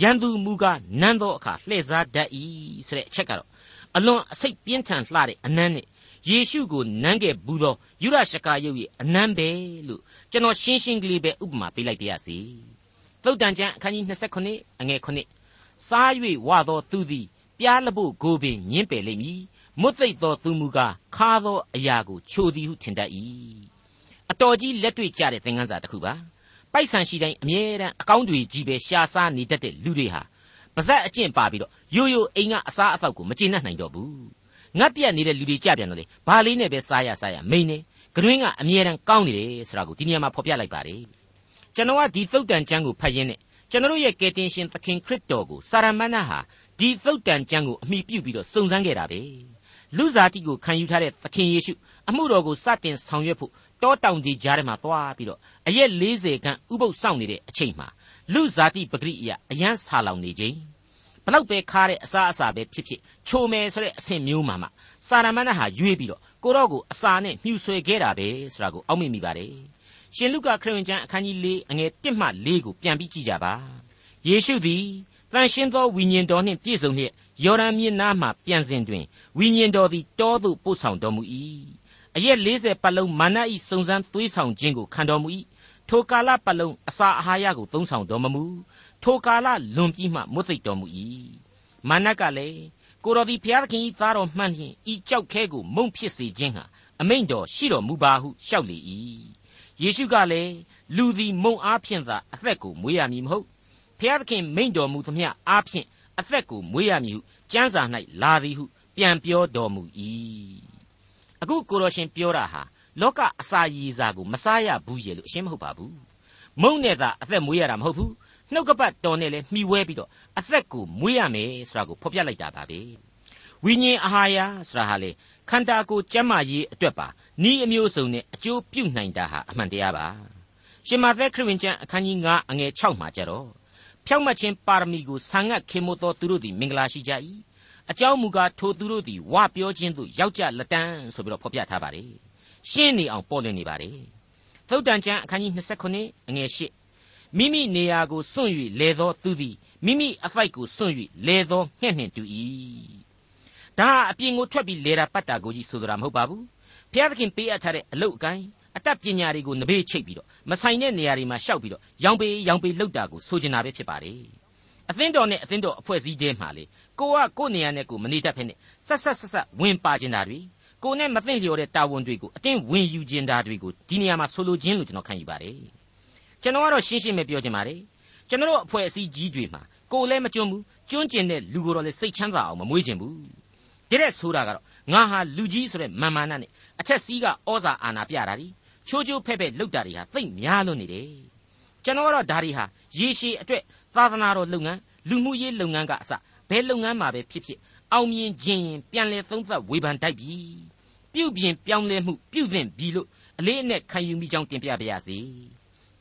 [SPEAKER 2] ရန်သူမူကားနန်းသောအခါလှည့်စားတတ်၏ဆိုတဲ့အချက်ကတော့ အလွန်အစိတ်ပြင်းထန်လှတဲ့အနမ်းနဲ့ယေရှုကိုနမ်းခဲ့ဘူးသောယူရရှကာယုတ်ရဲ့အနမ်းပဲလို့ကျွန်တော်ရှင်းရှင်းကလေးပဲဥပမာပေးလိုက်ပါရစေသုတ်တန်ကျမ်းအခန်းကြီး29အငယ်9စား၍ဝသောသူသည်ပြားလဖို့ကိုပင်ညင်းပယ်လိမ့်မည်မွတ်သိပ်သောသူမူကားခါသောအရာကိုချိုသည်ဟုထင်တတ်၏အတော်ကြီးလက်တွေ့ကြတဲ့သင်ခန်းစာတစ်ခုပါပိုက်ဆံရှိတိုင်းအမြဲတမ်းအကောင်းတွေကြီးပဲရှာစားနေတတ်တဲ့လူတွေဟာ ပါဇက်အကျင့်ပါပြီးတော့ရိုးရိုးအိမ်ကအစားအသောက်ကိုမကျေနပ်နိုင်တော့ဘူးငတ်ပြတ်နေတဲ့လူတွေကြပြန်တော့လေဘာလေးနဲ့ပဲစားရစားရမိန်နေဂရင်းကအမြဲတမ်းကောင်းနေတယ်ဆိုတာကိုဒီနေရာမှာဖော်ပြလိုက်ပါတယ်ကျွန်တော်ကဒီသုတ်တန်ကျမ်းကိုဖတ်ရင်းနဲ့ကျွန်တော်ရဲ့ကယ်တင်ရှင်သခင်ခရစ်တော်ကိုစာရမဏေဟာဒီသုတ်တန်ကျမ်းကိုအမိပြုပြီးတော့စုံစမ်းခဲ့တာပဲလူစားတိကိုခံယူထားတဲ့သခင်ယေရှုအမှုတော်ကိုစတင်ဆောင်ရွက်ဖို့တောတောင်ကြီးကြားထဲမှာသွားပြီးတော့အရက်40ခန့်ဥပုပ်စောင့်နေတဲ့အချိန်မှာ လူဇာတိပဂရိအယအယံဆာလောင်နေခြင်းဘလောက်ပဲခါတဲ့အစားအစာပဲဖြစ်ဖြစ်ချိုမယ်ဆိုတဲ့အဆင့်မျိုးမှာမှစာရမဏေဟာရွေးပြီးတော့ကိုတော့ကိုအစာနဲ့မြှူဆွဲခဲ့တာပဲဆိုတာကိုအောက်မေ့မိပါတယ်ရှင်လုကာခရစ်ဝင်ကျမ်းအခန်းကြီး၄အငယ်၁မှ၄ကိုပြန်ပြီးကြည့်ကြပါယေရှုသည်တန်ရှင်းသောဝိညာဉ်တော်နှင့်ပြည့်စုံလျက်ယော်ဒန်မြစ်နားမှပြန်စဉ်တွင်ဝိညာဉ်တော်သည်တောသို့ပို့ဆောင်တော်မူ၏အရက်40ပတ်လုံးမာနဤစုံစမ်းသွေးဆောင်ခြင်းကိုခံတော်မူ၏ ထိုကာလပတ်လုံးအစာအာဟာရကိုသုံးဆောင်တော်မမူထိုကာလလွန်ပြီးမှမွတ်သိပ်တော်မူ၏မာနကလည်းကိုတော်သည်ဘုရားသခင်၏သားတော်မှန်လျင်ဤကြောက်ခဲကိုမုံဖြစ်စေခြင်းဟာအမိန့်တော်ရှိတော်မူပါဟုလျှောက်လေ၏ယေရှုကလည်းလူသည်မုံအားဖြင့်သာအသက်ကိုမွေးရမည်မဟုတ်ဘုရားသခင်မိန့်တော်မူသမျှအားဖြင့်အသက်ကိုမွေးရမည်ဟုကျမ်းစာ၌လာသည်ဟုပြန်ပြောတော်မူ၏အခုကိုတော်ရှင်ပြောတာဟာ လောကအစာရည်စာကိုမစားရဘူးရေလို့အရှင်းမဟုတ်ပါဘူးမုံနဲ့သာအသက်မွေးရတာမဟုတ်ဘူးနှုတ်ကပတ်တော်နဲ့လည်းမှီဝဲပြီးတော့အသက်ကိုမွေးရမယ်ဆိုတာကိုဖော်ပြလိုက်တာပါပဲဝိညာဉ်အာဟာရဆိုတာဟာလေခန္ဓာကိုယ်ကျန်းမာရေးအတွက်ပါဤအမျိုးစုံနဲ့အကျိုးပြုနိုင်တာဟာအမှန်တရားပါရှင်မာသက်ခရစ်ဝင်ကျမ်းအခန်းကြီး9အငယ်6မှာကြတော့ဖြောက်မှတ်ခြင်းပါရမီကိုဆံငတ်ခင်မို့သောသူတို့သည်မင်္ဂလာရှိကြ၏အကြောင်းမူကားထိုသူတို့သည်ဝပြောခြင်းသို့ရောက်ကြလက်တန်းဆိုပြီးတော့ဖော်ပြထားပါတယ် ရှင်းနေအောင်ပေါ်လွင်နေပါတယ်သုတ်တန်ကျမ်းအခန်းကြီး29အငယ်8မိမိနေရာကိုစွန့်၍လဲသောသူသည်မိမိအဖိုက်ကိုစွန့်၍လဲသောငှက်နှင့်တူ၏ဒါအပြင်ကိုထွက်ပြီးလဲတာပတ်တာကိုကြီးဆိုလိုတာမဟုတ်ပါဘူးဘုရားသခင်ပေးအပ်ထားတဲ့အလုတ်အကိုင်းအတတ်ပညာတွေကိုနဘေးချိတ်ပြီးတော့မဆိုင်တဲ့နေရာတွေမှာရှောက်ပြီးတော့ရောင်ပေရောင်ပေလောက်တာကိုဆိုချင်တာပဲဖြစ်ပါတယ်အသင်းတော်နဲ့အသင်းတော်အဖွဲ့အစည်းတဲမှာလေကိုကကိုနေရာနဲ့ကိုမနေတတ်ဖ ೇನೆ ဆက်ဆက်ဆက်ဆက်ဝင်ပါကျင်တာတွေ ကိုနဲ့မသိလျော်တဲ့တာဝန်တွေကိုအတင်းဝင်ယူကျင်တာတွေကိုဒီနေရာမှာဆိုလိုခြင်းလို့ကျွန်တော်ခံယူပါတယ်ကျွန်တော်ကတော့ရှင်းရှင်းပဲပြောချင်ပါတယ်ကျွန်တော်အဖွဲ့အစည်းကြီးတွေမှာကိုလည်းမကျွန်းဘူးကျွန်းကျင်တဲ့လူကိုတော့လည်းစိတ်ချမ်းသာအောင်မမွေးခြင်းဘူးဒီတဲ့ဆိုတာကတော့ငါဟာလူကြီးဆိုတဲ့မာမာနနဲ့အထက်စီးကဩဇာအာဏာပြတာဒီချိုးချိုးဖဲ့ဖဲ့လှုပ်တာတွေဟာသိပ်များလွန်းနေတယ်ကျွန်တော်ကတော့ဒါတွေဟာရေရှည်အတွက်သာသနာတော်လုပ်ငန်းလူမှုရေးလုပ်ငန်းကအစဘယ်လုပ်ငန်းမှာပဲဖြစ်ဖြစ်အောင်မြင်ခြင်းရင်ပြန်လဲသုံးသပ်ဝေဖန်တိုက်ပြီ ပြုတ်ပြင်ပြောင်းလဲမှုပြုတ်သင့်ပြီလို့အလေးအနက်ခံယူမိကြောင်းတင်ပြပါရစေ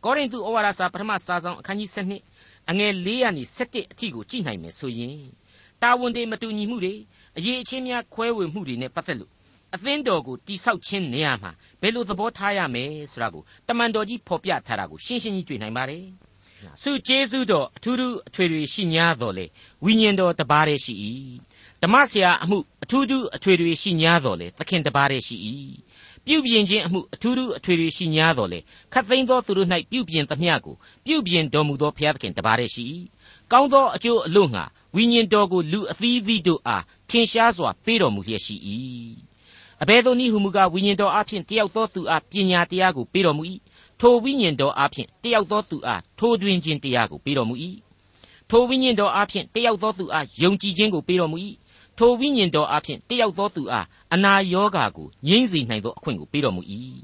[SPEAKER 2] ကောရိန္သုဩဝါဒစာပထမစာဆောင်အခန်းကြီး7အငယ်4ရာနေ7အထိကိုကြည့်နိုင်မယ်ဆိုရင်တာဝန်တွေမတူညီမှုတွေအရေးအချင်းများခွဲဝေမှုတွေနဲ့ပတ်သက်လို့အသင်းတော်ကိုတိဆောက်ခြင်းနေရာမှာဘယ်လိုသဘောထားရမယ်ဆိုတာကိုတမန်တော်ကြီးဖော်ပြထားတာကိုရှင်းရှင်းကြီးတွေ့နိုင်ပါတယ်။ဆုကျေးဇူးတော်အထူးထူးအထွေထွေရှိ냐တော်လေဝိညာဉ်တော်တပါးတည်းရှိ၏ ဓမ္မဆရာအမှုအထူးထူးအထွေထွေရှိ냐တော်လေသခင်တပါးတည်းရှိ၏ပြုပြင်ခြင်းအမှုအထူးထူးအထွေထွေရှိ냐တော်လေခတ်သိမ်းသောသူတို့၌ပြုပြင်သမျှကိုပြုပြင်တော်မူသောဘုရားသခင်တပါးတည်းရှိ၏ကောင်းသောအကျိုးအလို့ငှာဝိညာဉ်တော်ကိုလူအသီးသီးတို့အားထင်ရှားစွာပေးတော်မူလျက်ရှိ၏အဘယ်သို့နည်းဟုမူကားဝိညာဉ်တော်အဖျင်တယောက်သောသူအားပညာတရားကိုပေးတော်မူ၏ထိုဝိညာဉ်တော်အဖျင်တယောက်သောသူအားထိုးတွင်ခြင်းတရားကိုပေးတော်မူ၏ထိုဝိညာဉ်တော်အဖျင်တယောက်သောသူအားယုံကြည်ခြင်းကိုပေးတော်မူ၏ ထိုဝိညာဉ်တော်အဖျင်တယောက်သောသူအားအနာရောဂါကိုငြိမ့်စေနိုင်သောအခွင့်ကိုပေးတော်မူ၏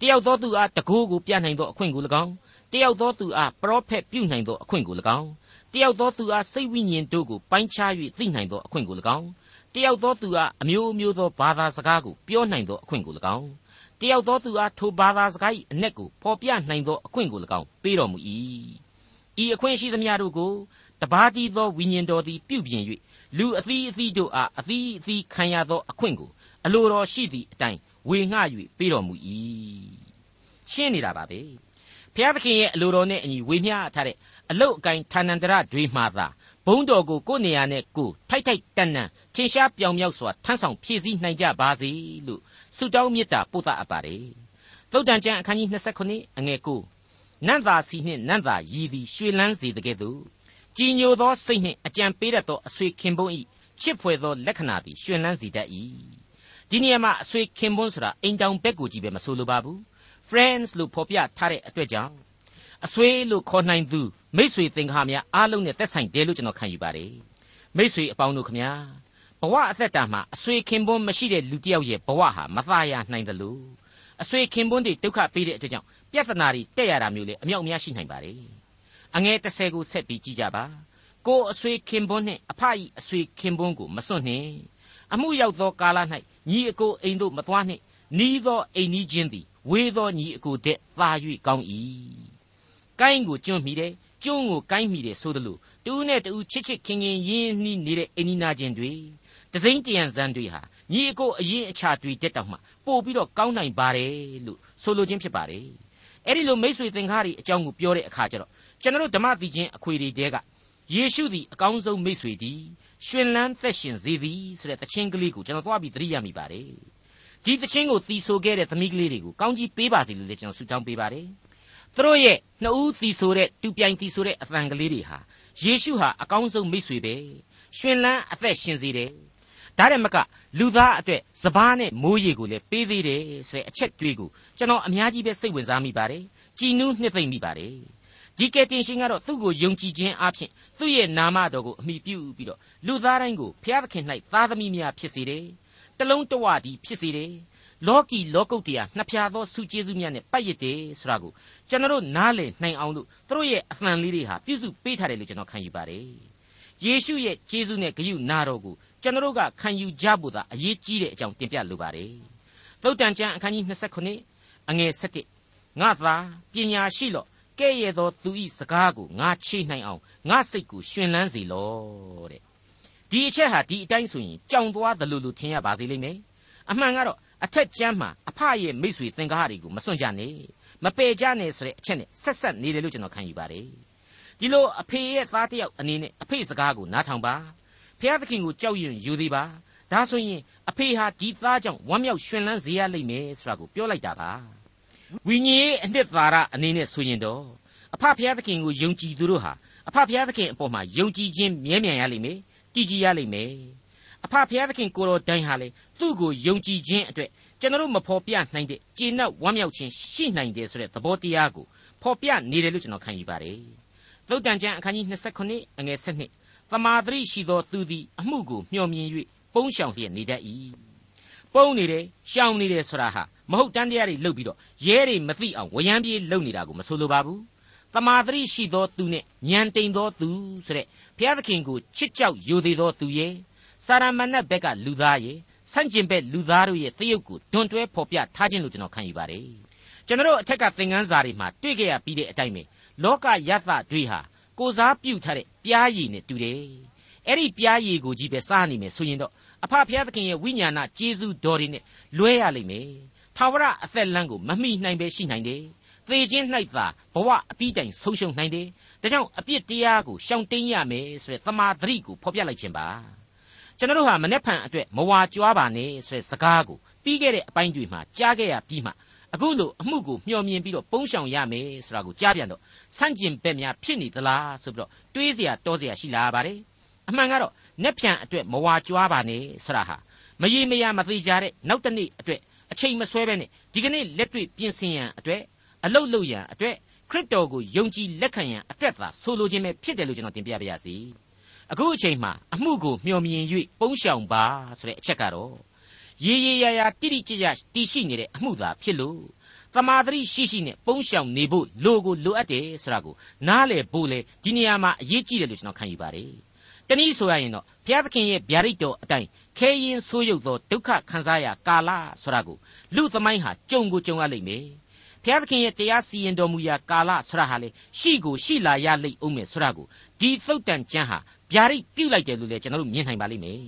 [SPEAKER 2] တယောက်သောသူအားတကိုးကိုပြနိုင်သောအခွင့်ကို၎င်းတယောက်သောသူအားပရောဖက်ပြုနိုင်သောအခွင့်ကို၎င်းတယောက်သောသူအားစိတ်ဝိညာဉ်တို့ကိုပိုင်းခြား၍သိနိုင်သောအခွင့်ကို၎င်းတယောက်သောသူအားအမျိုးမျိုးသောဘာသာစကားကိုပြောနိုင်သောအခွင့်ကို၎င်းတယောက်သောသူအားထိုဘာသာစကား၏အ내ကိုပေါ်ပြနိုင်သောအခွင့်ကို၎င်းပေးတော်မူ၏ဤအခွင့်ရှိသမျှတို့ကိုတပါးတည်းသောဝိညာဉ်တော်သည်ပြုပြင်၍ လူအသီးအသီးတို့အားအသီးအသီးခံရသောအခွင့်ကိုအလိုတော်ရှိသည့်အတိုင်းဝေငှ၍ပေးတော်မူ၏ရှင်းနေတာပါပဲဘုရားသခင်ရဲ့အလိုတော်နဲ့အညီဝေမျှထားတဲ့အလုတ်အကိုင်းဌာနန္တရတွေမှသာဘုံတော်ကိုကိုယ်နေရာနဲ့ကိုထိုက်ထိုက်တန်တန်ထင်ရှားပြောင်မြောက်စွာထမ်းဆောင်ဖြည့်ဆည်းနိုင်ကြပါစေလို့ဆုတောင်းမေတ္တာပို့သအပ်ပါတယ်သုတ်တန်ကျမ်းအခန်းကြီး29အငယ်9နန့်သာစီနှင့်နန့်သာရည်သည်ရွှေလန်းစေတကဲ့သို့ ကြည်ညိုသောစိတ်နှင့်အကြံပေးတတ်သောအဆွေခင်ပွန်းဤချစ်ဖွယ်သောလက္ခဏာသည်ရွှင်လန်းစေတတ်၏ဒီနေရာမှာအဆွေခင်ပွန်းဆိုတာအိမ်တောင်ဘက်ကိုကြည့်ပဲမဆိုလိုပါဘူး friends လို့ဖော်ပြထားတဲ့အတွက်ကြောင့်အဆွေလို့ခေါ်နိုင်သူမိษွေသင်္ကားများအားလုံးနဲ့သက်ဆိုင်တယ်လို့ကျွန်တော်ခံယူပါတယ်မိษွေအပေါင်းတို့ခမညာဘဝအသက်တာမှာအဆွေခင်ပွန်းမရှိတဲ့လူတစ်ယောက်ရဲ့ဘဝဟာမသားရနိုင်တယ်လို့အဆွေခင်ပွန်းတွေဒုက္ခပေးတဲ့အတွက်ကြောင့်ပြဿနာတွေတက်ရတာမျိုးလေအမြောက်အများရှိနိုင်ပါတယ် အငယ်30ကိုဆက်ပြီးကြည့်ကြပါကိုအဆွေခင်ပွန်းနှင့်အဖအီအဆွေခင်ပွန်းကိုမစွန့်နှင့်အမှုရောက်သောကာလ၌ညီအကိုအိမ်တို့မသွားနှင့်နီးသောအိမ်နီးချင်းသည်ဝေးသောညီအကိုတဲ့သာ၍ကောင်း၏ကိုင်းကိုကျွန့်မိတယ်ကျွန်းကိုကိုင်းမိတယ်ဆိုသလိုတူးနဲ့တူးချစ်ချစ်ခင်ခင်ရင်းနှီးနေတဲ့အိမ်နီးနာချင်းတွေတစိမ့်တယံဇန်တွေဟာညီအကိုအရင်အခြာတွေတက်တောင်မှပို့ပြီးတော့ကောင်းနိုင်ပါတယ်လို့ဆိုလိုခြင်းဖြစ်ပါတယ်အဲ့ဒီလိုမိတ်ဆွေသင်္ကားတွေအကြောင်းကိုပြောတဲ့အခါကျတော့ ကျွန်တော်ဓမ္မတိချင်းအခွေတွေတဲကယေရှုသည်အကောင်းဆုံးမိတ်ဆွေသည်ရှင်လန်းသက်ရှင်စေသည်ဆိုတဲ့တခြင်းကလေးကိုကျွန်တော်သွားပြီးသတိရမိပါတယ်ဒီတခြင်းကိုတီးဆိုခဲ့တဲ့သမီးကလေးတွေကိုကောင်းကြီးပေးပါစေလို့လည်းကျွန်တော်ဆုတောင်းပေးပါတယ်သူတို့ရဲ့နှစ်ဦးတီးဆိုတဲ့တူပြိုင်တီးဆိုတဲ့အသံကလေးတွေဟာယေရှုဟာအကောင်းဆုံးမိတ်ဆွေပဲရှင်လန်းအသက်ရှင်စေတယ်ဒါတဲ့မကလူသားအတွက်စပားနဲ့မိုးရေကိုလည်းပေးသေးတယ်ဆိုတဲ့အချက်တွေးကိုကျွန်တော်အများကြီးပဲစိတ်ဝင်စားမိပါတယ်ကြည်နူးနှစ်သိမ့်မိပါတယ် ဒီကယ်တင်ရှင်ကတော့သူ့ကိုယုံကြည်ခြင်းအပြင်သူ့ရဲ့နာမတော်ကိုအမိပြုပြီးတော့လူသားတိုင်းကိုဖျားသခင်၌သားသမီးများဖြစ်စေတယ်တလုံးတဝတီဖြစ်စေတယ်လောကီလောကုတ်တရားနှစ်ဖြာသောစုကျေးဇူးများနဲ့ပတ်ရစ်တယ်ဆိုတာကိုကျွန်တော်နားလည်နိုင်အောင်လို့သူတို့ရဲ့အသံလေးတွေဟာပြုစုပေးထားတယ်လို့ကျွန်တော်ခံယူပါတယ်ယေရှုရဲ့ကျေးဇူးနဲ့ဂရုနာတော်ကိုကျွန်တော်ကခံယူကြဖို့သာအရေးကြီးတဲ့အကြောင်းတင်ပြလိုပါတယ်သုတ်တန်ကျမ်းအခန်းကြီး29အငယ်7ငါသာပညာရှိလော့ ကဲ့ရဲ့သောသူဤစကားကိုငါချိနိုင်အောင်ငါစိတ်ကိုရှင်လန်းစေလော့တဲ့ဒီအချက်ဟာဒီအတိုင်းဆိုရင်ကြောင်သွားတယ်လို့လို့ထင်ရပါစေလိမ့်မယ်အမှန်ကတော့အထက်ကျမ်းမှာအဖရဲ့မိတ်ဆွေသင်္ကားတွေကိုမစွန့်ကြနဲ့မပယ်ကြနဲ့ဆိုတဲ့အချက်နဲ့ဆက်ဆက်နေတယ်လို့ကျွန်တော်ခံယူပါတယ်ဒီလိုအဖေရဲ့သားတယောက်အနေနဲ့အဖေစကားကိုနားထောင်ပါဖျားသခင်ကိုကြောက်ရွံ့ယူသေးပါဒါဆိုရင်အဖေဟာဒီသားကြောင့်ဝမ်းမြောက်ရွှင်လန်းစေရလိမ့်မယ်ဆိုတာကိုပြောလိုက်တာပါ ဝိညာဉ်ရေးအနှစ်သာရအနေနဲ့ဆိုရင်တော့အဖဖျားသခင်ကိုယုံကြည်သူတို့ဟာအဖဖျားသခင်အပေါ်မှာယုံကြည်ခြင်းမြဲမြံရလိမ့်မယ်တည်ကြည်ရလိမ့်မယ်အဖဖျားသခင်ကိုတော်တိုင်ဟာလေသူ့ကိုယုံကြည်ခြင်းအတွက်ကျွန်တော်မဖော်ပြနိုင်တဲ့ကျေနပ်ဝမ်းမြောက်ခြင်းရှိနိုင်တယ်ဆိုတဲ့သဘောတရားကိုဖော်ပြနေတယ်လို့ကျွန်တော်ခံယူပါတယ်သုတ်တန်ကျမ်းအခန်းကြီး29အငယ်7သမာဓိရှိသောသူသည်အမှုကိုမျှော်မြင်၍ပုန်းရှောင်လျက်နေတတ်၏ပုန်းနေတယ်ရှောင်နေတယ်ဆိုတာဟာ မဟုတ်တန်းတရားတွေလှုပ်ပြီးတော့ရဲတွေမသိအောင်ဝရမ်းပြေးလှုပ်နေတာကိုမဆိုလိုပါဘူးတမာတရိရှိသောသူနဲ့ညံတိန်သောသူဆိုတဲ့ဘုရားသခင်ကိုချစ်ကြောက်ယိုသေးသောသူရဲ့စာရမဏတ်ဘက်ကလူသားရဲ့ဆန့်ကျင်ဘက်လူသားတို့ရဲ့တရုပ်ကိုဒွန်တွဲဖော်ပြထားခြင်းလို့ကျွန်တော်ခံယူပါတယ်ကျွန်တော်အထက်ကသင်ခန်းစာတွေမှာတွေ့ကြရပြီးတဲ့အတိုင်းပဲလောကယသတွေဟာကိုစားပြုတ်ထားတဲ့ပြားရည်နဲ့တူတယ်အဲ့ဒီပြားရည်ကိုကြီးပဲစားနေမယ်ဆိုရင်တော့အဖဖျားသခင်ရဲ့ဝိညာဏကျေးဇူးတော်တွေနဲ့လွဲရလိမ့်မယ် ထာဝရအသက်လမ်းကိုမမိနိုင်ပဲရှိနိုင်တယ်သေခြင်း၌သာဘဝအပြီးတိုင်ဆုံးရှုံးနိုင်တယ်ဒါကြောင့်အပြစ်တရားကိုရှောင်တိန်ရမယ်ဆိုတဲ့တမာသတိကိုဖော်ပြလိုက်ခြင်းပါကျွန်တော်တို့ဟာမနေ့ဖန်အတွက်မဝါကြွားပါနဲ့ဆိုတဲ့စကားကိုပြီးခဲ့တဲ့အပိုင်းတွေမှာကြားခဲ့ရပြီးမှအခုလိုအမှုကိုမျှော်မြင်ပြီးတော့ပုံရှောင်ရမယ်ဆိုတာကိုကြားပြန်တော့ဆန့်ကျင်ဘက်များဖြစ်နေသလားဆိုပြီးတော့တွေးเสียတောเสียရှိလာပါတယ်အမှန်ကတော့နက်ဖြန်အတွက်မဝါကြွားပါနဲ့ဆိုတာဟာမရေမရမသေးကြတဲ့နောက်တနေ့အတွက် အချိန်မဆွဲပဲနဲ့ဒီကနေ့လက်တွေ့ပြင်ဆင်ရန်အတွက်အလုတ်လုတ်ရန်အတွက်ခရစ်တော်ကိုယုံကြည်လက်ခံရန်အတွက်သာဆိုလိုခြင်းပဲဖြစ်တယ်လို့ကျွန်တော်တင်ပြပါရစေအခုအချိန်မှာအမှုကိုမျှော်မြင်၍ပုံရှောင်ပါဆိုတဲ့အချက်ကတော့ရေရေရာရာတိတိကျကျတည်ရှိနေတဲ့အမှုသာဖြစ်လို့သမာဓိရှိရှိနဲ့ပုံရှောင်နေဖို့လိုကိုလိုအပ်တယ်ဆိုတာကိုနားလည်ဖို့လေဒီနေရာမှာအရေးကြီးတယ်လို့ကျွန်တော်ခံယူပါတယ် တနည်းဆိုရရင်တော့ဘုရားသခင်ရဲ့ဗျာဒိတ်တော်အတိုင်းခဲရင်ဆိုးရုပ်သောဒုက္ခခံစားရကာလဆိုတာကိုလူသမိုင်းဟာကြုံကိုကြုံရလိမ့်မယ်ဘုရားသခင်ရဲ့တရားစီရင်တော်မူရာကာလဆိုတာဟာလေရှိကိုရှိလာရလိမ့်အောင်မယ်ဆိုတာကိုဒီသုတ်တန်ကျမ်းဟာဗျာဒိတ်ပြုတ်လိုက်တယ်လို့လည်းကျွန်တော်တို့မြင်နိုင်ပါလိမ့်မယ်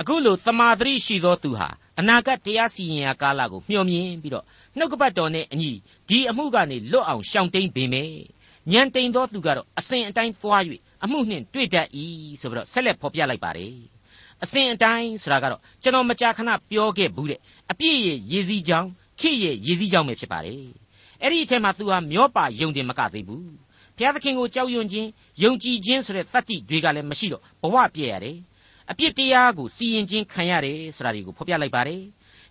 [SPEAKER 2] အခုလိုတမာတိရှိသောသူဟာအနာဂတ်တရားစီရင်ရာကာလကိုမျှော်မြင်ပြီးတော့နှုတ်ကပတ်တော်နဲ့အညီဒီအမှုကနေလွတ်အောင်ရှောင်တိန်ပေမယ်ညံတိန်သောသူကတော့အစဉ်အတိုင်းသွား၍ အမှုနှင့်တွေ့တတ်၏ဆိုပြီးတော့ဆက်လက်ဖော်ပြလိုက်ပါတယ်အစဉ်အတိုင်းဆိုတာကတော့ကျွန်တော်မကြာခဏပြောခဲ့ဘူးတဲ့အပြည့်ရဲ့ရည်စည်းကြောင်းခေရဲ့ရည်စည်းကြောင်းပဲဖြစ်ပါတယ်အဲ့ဒီအထက်မှာသူဟာမျောပါယုံတယ်မကသေးဘူးဘုရားသခင်ကိုကြောက်ရွံ့ခြင်းယုံကြည်ခြင်းဆိုတဲ့တတ္တိတွေကလည်းမရှိတော့ဘဝပြည့်ရတယ်အပြစ်တရားကိုစီရင်ခြင်းခံရတယ်ဆိုတာတွေကိုဖော်ပြလိုက်ပါတယ်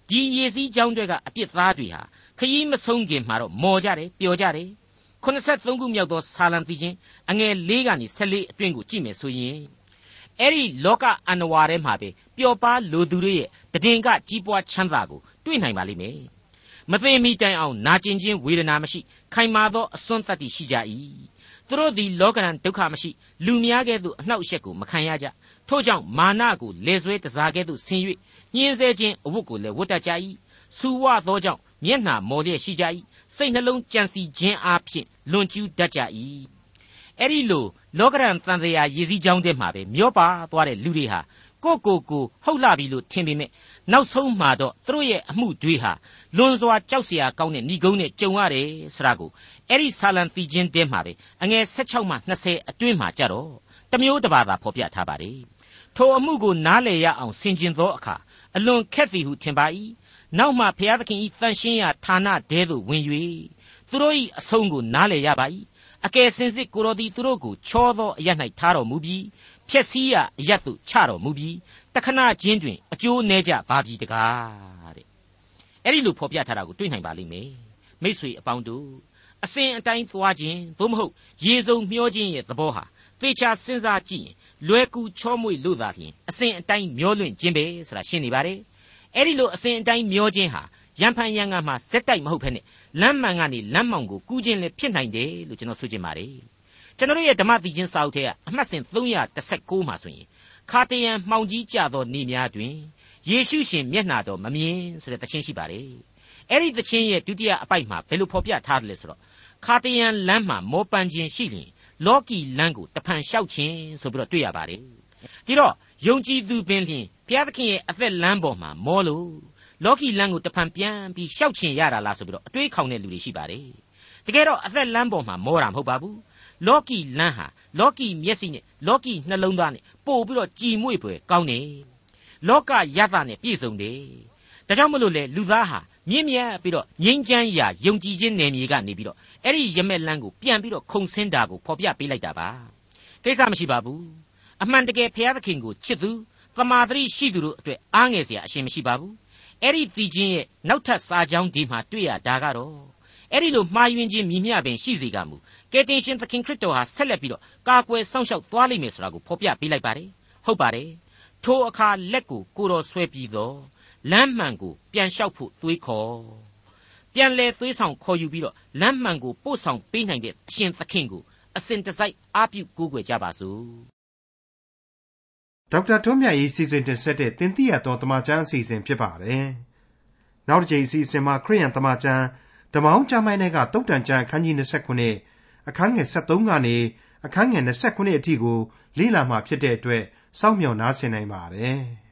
[SPEAKER 2] ဒီရည်စည်းကြောင်းတွေကအပြစ်သားတွေဟာခရီးမဆုံးခင်မှာတော့မော်ကြတယ်ပျော်ကြတယ် 83ခုမြောက်သောဆာလံတိချင်းအငယ်၄ကနေ14အတွင်းကိုကြည့်မယ်ဆိုရင်အဲ့ဒီလောကအန္တဝါထဲမှာပဲပျော်ပါလိုသူတွေရဲ့တည်င်ကကြီးပွားချမ်းသာကိုတွေ့နိုင်ပါလိမ့်မယ်မသိမီတိုင်အောင်နာကျင်ခြင်းဝေဒနာမရှိခိုင်မာသောအစွန်းတတ္တိရှိကြ၏သူတို့သည်လောကရန်ဒုက္ခမရှိလူများကဲ့သို့အနှောက်အယှက်ကိုမခံရကြထို့ကြောင့်မာနကိုလေဆွဲတစားကဲ့သို့ဆင်၍ညှင်းဆဲခြင်းအဝတ်ကိုလည်းဝတ်တတ်ကြ၏စူဝသောကြောင့်မျက်နှာမော်လျက်ရှိကြ၏ စိတ်နှလုံးကြံစီခြင်းအားဖြင့်လွန်ကျူးတတ်ကြ၏အဲ့ဒီလိုလောကရန်တန်တရာရည်စည်းကြောင်းတဲ့မှာပဲမျောပါသွားတဲ့လူတွေဟာကိုကိုကိုဟုတ်လာပြီလို့ထင်ပေမဲ့နောက်ဆုံးမှာတော့သူတို့ရဲ့အမှုတွေဟာလွန်စွာကြောက်စရာကောင်းတဲ့ဏီကုန်းနဲ့ကြုံရတယ်ဆိုတာကိုအဲ့ဒီဆာလံတီချင်းတဲမှာပဲအငယ်16မှ20အတွင်းမှာကြတော့တမျိုးတစ်ပါးသာဖော်ပြထားပါတယ်ထိုအမှုကိုနားလည်ရအောင်ဆင်ခြင်သောအခါအလွန်ခက်သည်ဟုထင်ပါ၏ နောက်မှဘုရားသခင်ဤတန်ရှင်းရာဌာနတဲသို့ဝင်၍သူတို့၏အဆုံးကိုနားလည်ရပါ၏အကယ်စင်စစ်ကိုတော်သည်သူတို့ကိုချောသောအရ၌ထားတော်မူပြီးဖြက်စီးရအရတ်သို့ချတော်မူပြီးတခဏချင်းတွင်အကျိုးနည်းကြပါပြီတကားတဲ့အဲ့ဒီလိုဖော်ပြထားတာကိုတွေ့နိုင်ပါလိမ့်မယ်မိษွေအပေါင်းတို့အစဉ်အတိုင်းသွားခြင်းသို့မဟုတ်ရေစုံမျောခြင်းရဲ့သဘောဟာသေချာစဉ်းစားကြည့်ရင်လွယ်ကူချောမွေ့လို့သာလျှင်အစဉ်အတိုင်းမျောလွင့်ခြင်းပဲဆိုတာရှင်းနေပါတယ် အဲ့ဒီလိုအစဉ်အတိုင်းမျောခြင်းဟာရံဖန်ရံငါမှာဇက်တိုက်မဟုတ်ဖ ೇನೆ လမ်းမှန်ကနေလမ်းမှောင်ကိုကူးခြင်းလည်းဖြစ်နိုင်တယ်လို့ကျွန်တော်ဆိုချင်ပါတယ်ကျွန်တော်ရဲ့ဓမ္မသီချင်းစာအုပ်ထဲကအမှတ်စဉ်316မှာဆိုရင်ခါတရံမှောင်ကြီးကြသောနေများတွင်ယေရှုရှင်မျက်နှာတော်မမြင်ဆိုတဲ့သချင်းရှိပါတယ်အဲ့ဒီသချင်းရဲ့ဒုတိယအပိုက်မှာဘယ်လိုဖော်ပြထားသလဲဆိုတော့ခါတရံလမ်းမှာမောပန်းခြင်းရှိလျင်လောကီလမ်းကိုတဖန်လျှောက်ခြင်းဆိုပြီးတော့တွေ့ရပါတယ်ဒီတော့ယုံကြည်သူပင်လျင် ဘုရားသခင်ရဲ့အသက်လမ်းပေါ်မှာမောလို့လောကီလမ်းကိုတဖန်ပြန်ပြီးရှောက်ချင်ရတာလားဆိုပြီးတော့အတွေးခေါင်တဲ့လူတွေရှိပါတယ်တကယ်တော့အသက်လမ်းပေါ်မှာမောတာမဟုတ်ပါဘူးလောကီလမ်းဟာလောကီမျက်စိနဲ့လောကီနှလုံးသားနဲ့ပို့ပြီးတော့ကြည်မွေ့ဖွယ်ကောင်းတယ်လောကယတနဲ့ပြည့်စုံတယ်ဒါကြောင့်မလို့လေလူသားဟာမြင့်မြတ်ပြီးတော့ငြိမ်းချမ်းရာယုံကြည်ခြင်းနယ်မြေကနေပြီးတော့အဲ့ဒီရမက်လန်းကိုပြန်ပြီးတော့ခုံဆင်းတာကိုဖော်ပြပေးလိုက်တာပါကိစ္စမရှိပါဘူးအမှန်တကယ်ဘုရားသခင်ကိုချစ်သူ သမာဓိရှိသူတို့အတွက်အားငယ်စရာအရှင်မရှိပါဘူးအဲ့ဒီတီချင်းရဲ့နောက်ထပ်စာကြောင်းဒီမှာတွေ့ရတာကတော့အဲ့ဒီလိုမှားယွင်းခြင်းမြည်မျှပင်ရှိစေကမူကယ်တင်ရှင်သခင်ခရစ်တော်ဟာဆက်လက်ပြီးတော့ကာကွယ်စောင့်ရှောက်သွားလိမ့်မယ်ဆိုတာကိုဖော်ပြပေးလိုက်ပါတယ်ဟုတ်ပါတယ်ထိုအခါလက်ကိုကိုတော်ဆွဲပြီးတော့လမ်းမှန်ကိုပြန်လျှောက်ဖို့သွေးခေါ်ပြန်လဲသွေးဆောင်ခေါ်ယူပြီးတော့လမ်းမှန်ကိုပို့ဆောင်ပေးနိုင်တဲ့အရှင်သခင်ကိုအစဉ်တစိုက်အားပြုကိုးကွယ်ကြပါစို့
[SPEAKER 1] ဒေါက်တာထွန်းမြတ်ရေးစီစဉ်တင်ဆက်တဲ့တင်ပြတော်တမချန်းအစီအစဉ်ဖြစ်ပါတယ်နောက်တစ်ချိန်အစီအစဉ်မှာခရိယန်တမချန်းဓမ္မအောင်ကျမ်းပိုင်းကတုတ်တန်ကျမ်းအခန်းကြီး29အခန်းငယ်73ကနေအခန်းငယ်29အထိကိုလေ့လာမှဖြစ်တဲ့အတွက်စောင့်မျှော်နားဆင်နိုင်ပါတယ်။